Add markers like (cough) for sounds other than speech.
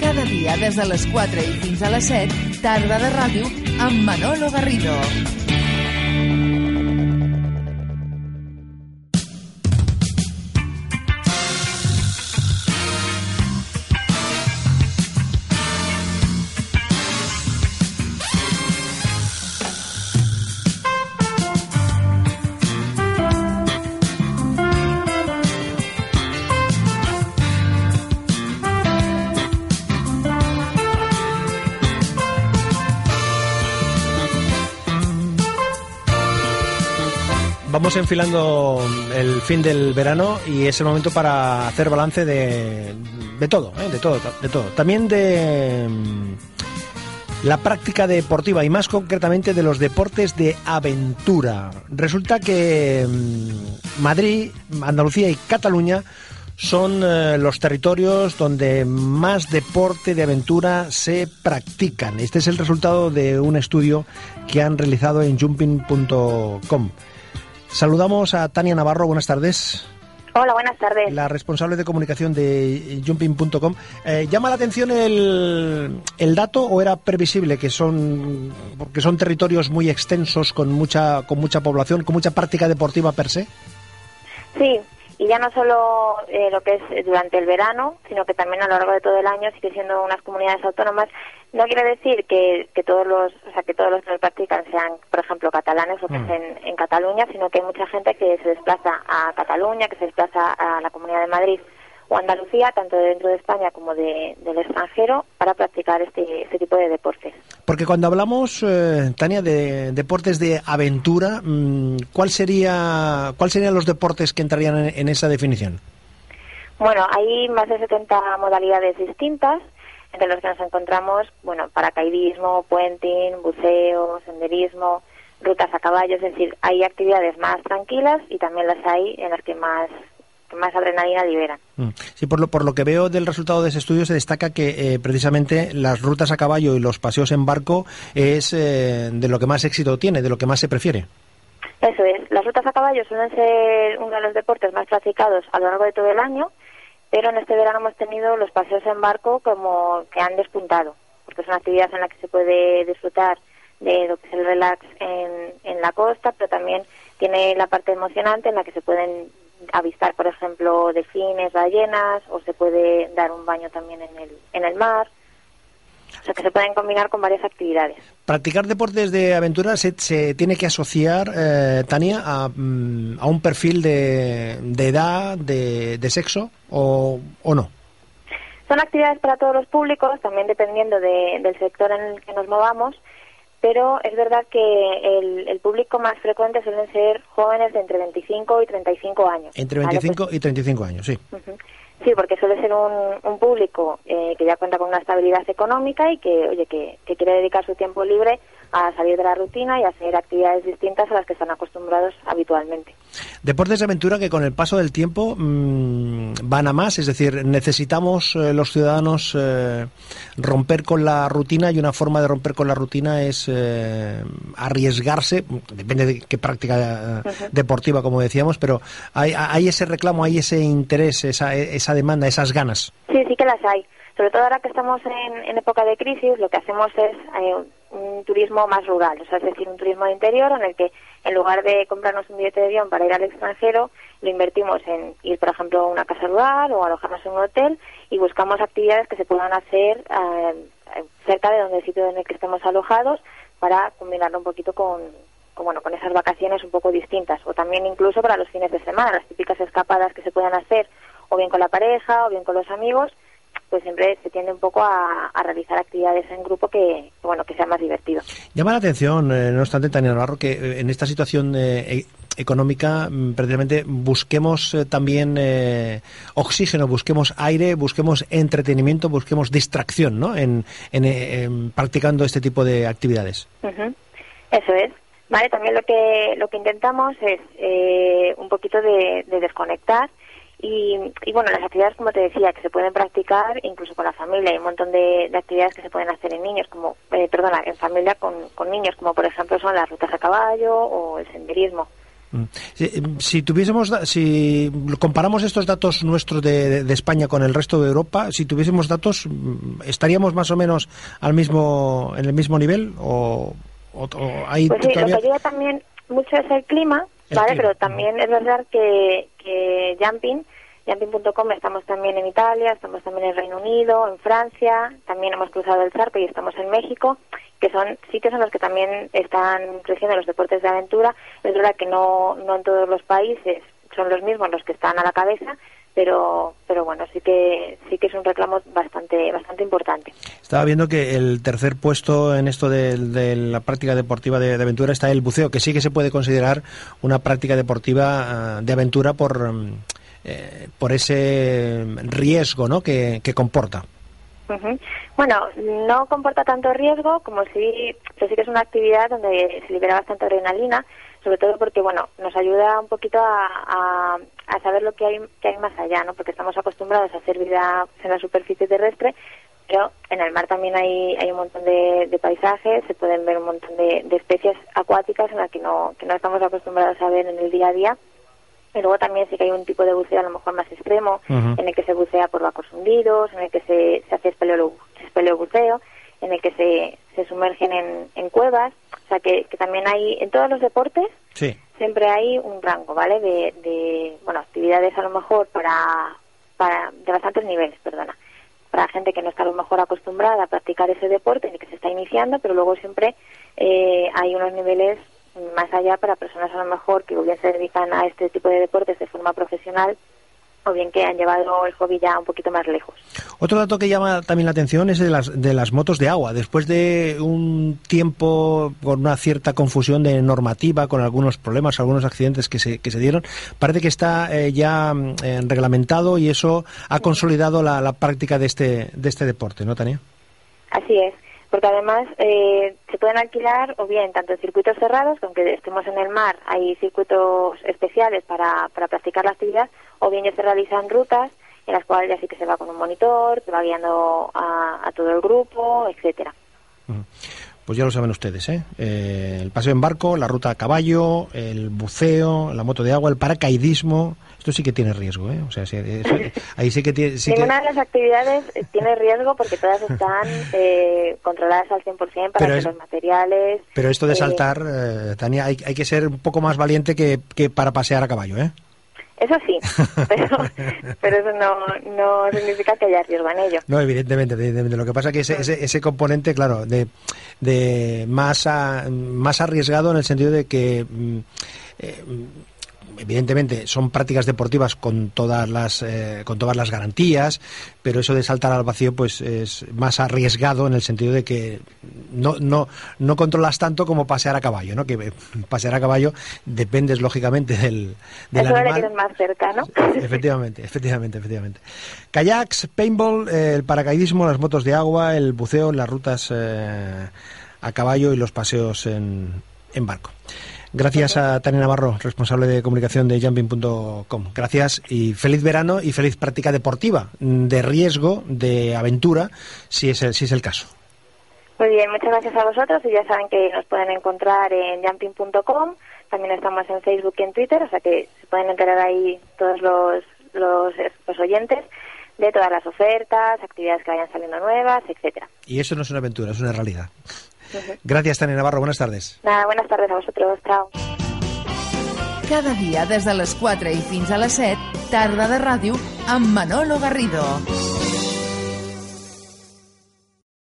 Cada dia des de les 4 i fins a les 7, tarda de ràdio amb Manolo Garrido. Vamos enfilando el fin del verano y es el momento para hacer balance de, de todo, ¿eh? de todo, de todo. También de mm, la práctica deportiva y más concretamente de los deportes de aventura. Resulta que mm, Madrid, Andalucía y Cataluña son eh, los territorios donde más deporte de aventura se practican. Este es el resultado de un estudio que han realizado en jumping.com. Saludamos a Tania Navarro, buenas tardes. Hola, buenas tardes. La responsable de comunicación de jumping.com. Eh, ¿Llama la atención el, el, dato o era previsible que son porque son territorios muy extensos con mucha con mucha población, con mucha práctica deportiva per se? Sí, y ya no solo eh, lo que es durante el verano, sino que también a lo largo de todo el año sigue siendo unas comunidades autónomas. No quiere decir que, que todos los, o sea, que todos los que lo practican sean, por ejemplo, catalanes o que Mm. estén en Cataluña, sino que hay mucha gente que se desplaza a Cataluña, que se desplaza a la Comunidad de Madrid o Andalucía, tanto dentro de España como de- del extranjero, para practicar este, este tipo de deportes. Porque cuando hablamos, eh, Tania, de deportes de aventura, mm, ¿cuál sería, ¿cuál serían los deportes que entrarían en, en esa definición? Bueno, hay más de 70 modalidades distintas, entre las que nos encontramos, bueno, paracaidismo, puenting, buceo, senderismo, rutas a caballo, es decir, hay actividades más tranquilas y también las hay en las que más, que más adrenalina liberan. Mm. Sí, por lo, por lo que veo del resultado de ese estudio se destaca que eh, precisamente las rutas a caballo y los paseos en barco es eh, de lo que más éxito tiene, de lo que más se prefiere. Eso es, las rutas a caballo suelen ser uno de los deportes más practicados a lo largo de todo el año, pero en este verano hemos tenido los paseos en barco como que han despuntado, porque es una actividad en la que se puede disfrutar de lo que es el relax en, en la costa, pero también tiene la parte emocionante en la que se pueden avistar, por ejemplo, delfines, ballenas, o se puede dar un baño también en el, en el mar. O sea, que se pueden combinar con varias actividades. Practicar deportes de aventura se, se tiene que asociar, eh, Tania, a, mm, a un perfil de, de edad, de, de sexo o, o no. Son actividades para todos los públicos, también dependiendo de- del sector en el que nos movamos, pero es verdad que el, el público más frecuente suelen ser jóvenes de entre 25 y 35 años. Entre ¿vale? 25 y 35 años, sí. Pues. Sí, porque suele ser un, un público eh, que ya cuenta con una estabilidad económica y que, oye, que, que quiere dedicar su tiempo libre a salir de la rutina y a hacer actividades distintas a las que están acostumbrados habitualmente. Deportes de aventura que con el paso del tiempo mm, van a más, es decir, necesitamos eh, los ciudadanos eh, romper con la rutina y una forma de romper con la rutina es eh, arriesgarse, depende de qué práctica eh, deportiva, como decíamos, pero hay, hay ese reclamo, hay ese interés, esa, esa demanda, esas ganas. Sí, sí que las hay. Sobre todo ahora que estamos en, en época de crisis, lo que hacemos es eh, un turismo más rural, o sea, es decir, un turismo de interior en el que en lugar de comprarnos un billete de avión para ir al extranjero, lo invertimos en ir, por ejemplo, a una casa rural o alojarnos en un hotel y buscamos actividades que se puedan hacer eh, cerca de donde el sitio en el que estemos alojados para combinarlo un poquito con, con, bueno, con esas vacaciones un poco distintas o también incluso para los fines de semana, las típicas escapadas que se puedan hacer o bien con la pareja o bien con los amigos, pues siempre se tiende un poco a, a realizar actividades en grupo que, bueno, que sea más divertido. Llama la atención, eh, no obstante, Tania Navarro, que eh, en esta situación eh, e- económica, mm, precisamente busquemos eh, también eh, oxígeno, busquemos aire, busquemos entretenimiento, busquemos distracción, ¿no? En, en, practicando este tipo de actividades. Eso es. Vale, también lo que lo que intentamos es un poquito de desconectar y, bueno, las actividades, como te decía, que se pueden practicar incluso con la familia. Hay un montón de, actividades que se pueden hacer en niños, como, eh, perdona, en familia con, con, niños, como por ejemplo son las rutas a caballo o el senderismo. Mm. Si, tuviésemos, si comparamos estos datos nuestros de, de, España con el resto de Europa, si tuviésemos datos, mm, ¿estaríamos más o menos al mismo, en el mismo nivel? ¿O, o, hay pues sí, lo que ayuda también mucho es el clima, ¿vale? Pero también es verdad que, que Jumping, Jumping.com, estamos también en Italia, estamos también en Reino Unido, en Francia, también hemos cruzado el charco y estamos en México, que son sitios en los que también están creciendo los deportes de aventura. Es verdad que no, no en todos los países son los mismos los que están a la cabeza, pero pero bueno sí que sí que es un reclamo bastante bastante importante. Estaba viendo que el tercer puesto en esto de, la práctica deportiva de, aventura está el buceo que sí que se puede considerar una práctica deportiva ah, de aventura por mm, eh, por ese riesgo ¿no? que, que comporta. Bueno, no comporta tanto riesgo como si, sí que es una actividad donde se libera bastante adrenalina, sobre todo porque, bueno, nos ayuda un poquito a, a saber lo que hay, que hay más allá, ¿no? Porque estamos acostumbrados a hacer vida en la superficie terrestre, pero en el mar también hay, hay un montón de, paisajes, se pueden ver un montón de, especies acuáticas en las que no, que no estamos acostumbrados a ver en el día a día. Y luego también sí que hay un tipo de buceo a lo mejor más extremo, en el que se bucea por bacos hundidos, en el que se, se hace espeleobuceo, en el que se, se sumergen en, en cuevas. O sea que, que también hay, en todos los deportes, sí siempre hay un rango, ¿vale? De, de bueno, actividades a lo mejor para, para, de bastantes niveles, perdona, para gente que no está a lo mejor acostumbrada a practicar ese deporte ni que se está iniciando, pero luego siempre eh, hay unos niveles más allá para personas a lo mejor que bien se dedican a este tipo de deportes de forma profesional o bien que han llevado el hobby ya un poquito más lejos. Otro dato que llama también la atención es de las, de las motos de agua. Después de un tiempo con una cierta confusión de normativa, con algunos problemas, algunos accidentes que se, que se dieron, parece que está eh, ya eh, reglamentado y eso ha consolidado la, la, práctica de este, de este deporte, ¿no, Tania? Así es porque además eh, se pueden alquilar o bien tanto en circuitos cerrados, aunque estemos en el mar, hay circuitos especiales para, para practicar la actividad, o bien ya se realizan rutas en las cuales ya sí que se va con un monitor, se va guiando a, todo el grupo, etcétera. Pues ya lo saben ustedes, ¿eh? ¿eh? El paseo en barco, la ruta a caballo, el buceo, la moto de agua, el paracaidismo, esto sí que tiene riesgo, ¿eh? O sea, (laughs) ahí sí que tiene... Sí Ninguna de las actividades eh, tiene riesgo porque todas están eh, controladas al 100% para que los materiales... Pero esto de saltar, Tania, hay, hay, que ser un poco más valiente que, que para pasear a caballo, ¿eh? Eso sí, (laughs) pero, pero eso no, no, significa que haya riesgo en ello. No, evidentemente, evidentemente. Lo que pasa es que ese, ese, ese componente, claro, de, de más, más arriesgado en el sentido de que mm, eh, evidentemente son prácticas deportivas con todas las eh, con todas las garantías, pero eso de saltar al vacío pues es más arriesgado en el sentido de que no no no controlas tanto como pasear a caballo, ¿no? Que pasear a caballo dependes lógicamente del, del eso animal. más cerca, ¿no? (laughs) Efectivamente, efectivamente, efectivamente. Kayaks, paintball, eh, el paracaidismo, las motos de agua, el buceo, las rutas eh, a caballo y los paseos en, en barco. Gracias a Tania Navarro, responsable de comunicación de jumping.com. Gracias y feliz verano y feliz práctica deportiva, de riesgo, de aventura, si es el, si es el caso. Muy bien, muchas gracias a vosotros y ya saben que nos pueden encontrar en jumping.com, también estamos en Facebook y en Twitter, o sea que se pueden enterar ahí todos los, los, los oyentes de todas las ofertas, actividades que vayan saliendo nuevas, etcétera. Y eso no es una aventura, es una realidad. Gracias, Tania Navarro. Buenas tardes. Nada, buenas tardes a vosotros. Chao. Cada dia des de les 4 i fins a les 7, tarda de ràdio amb Manolo Garrido.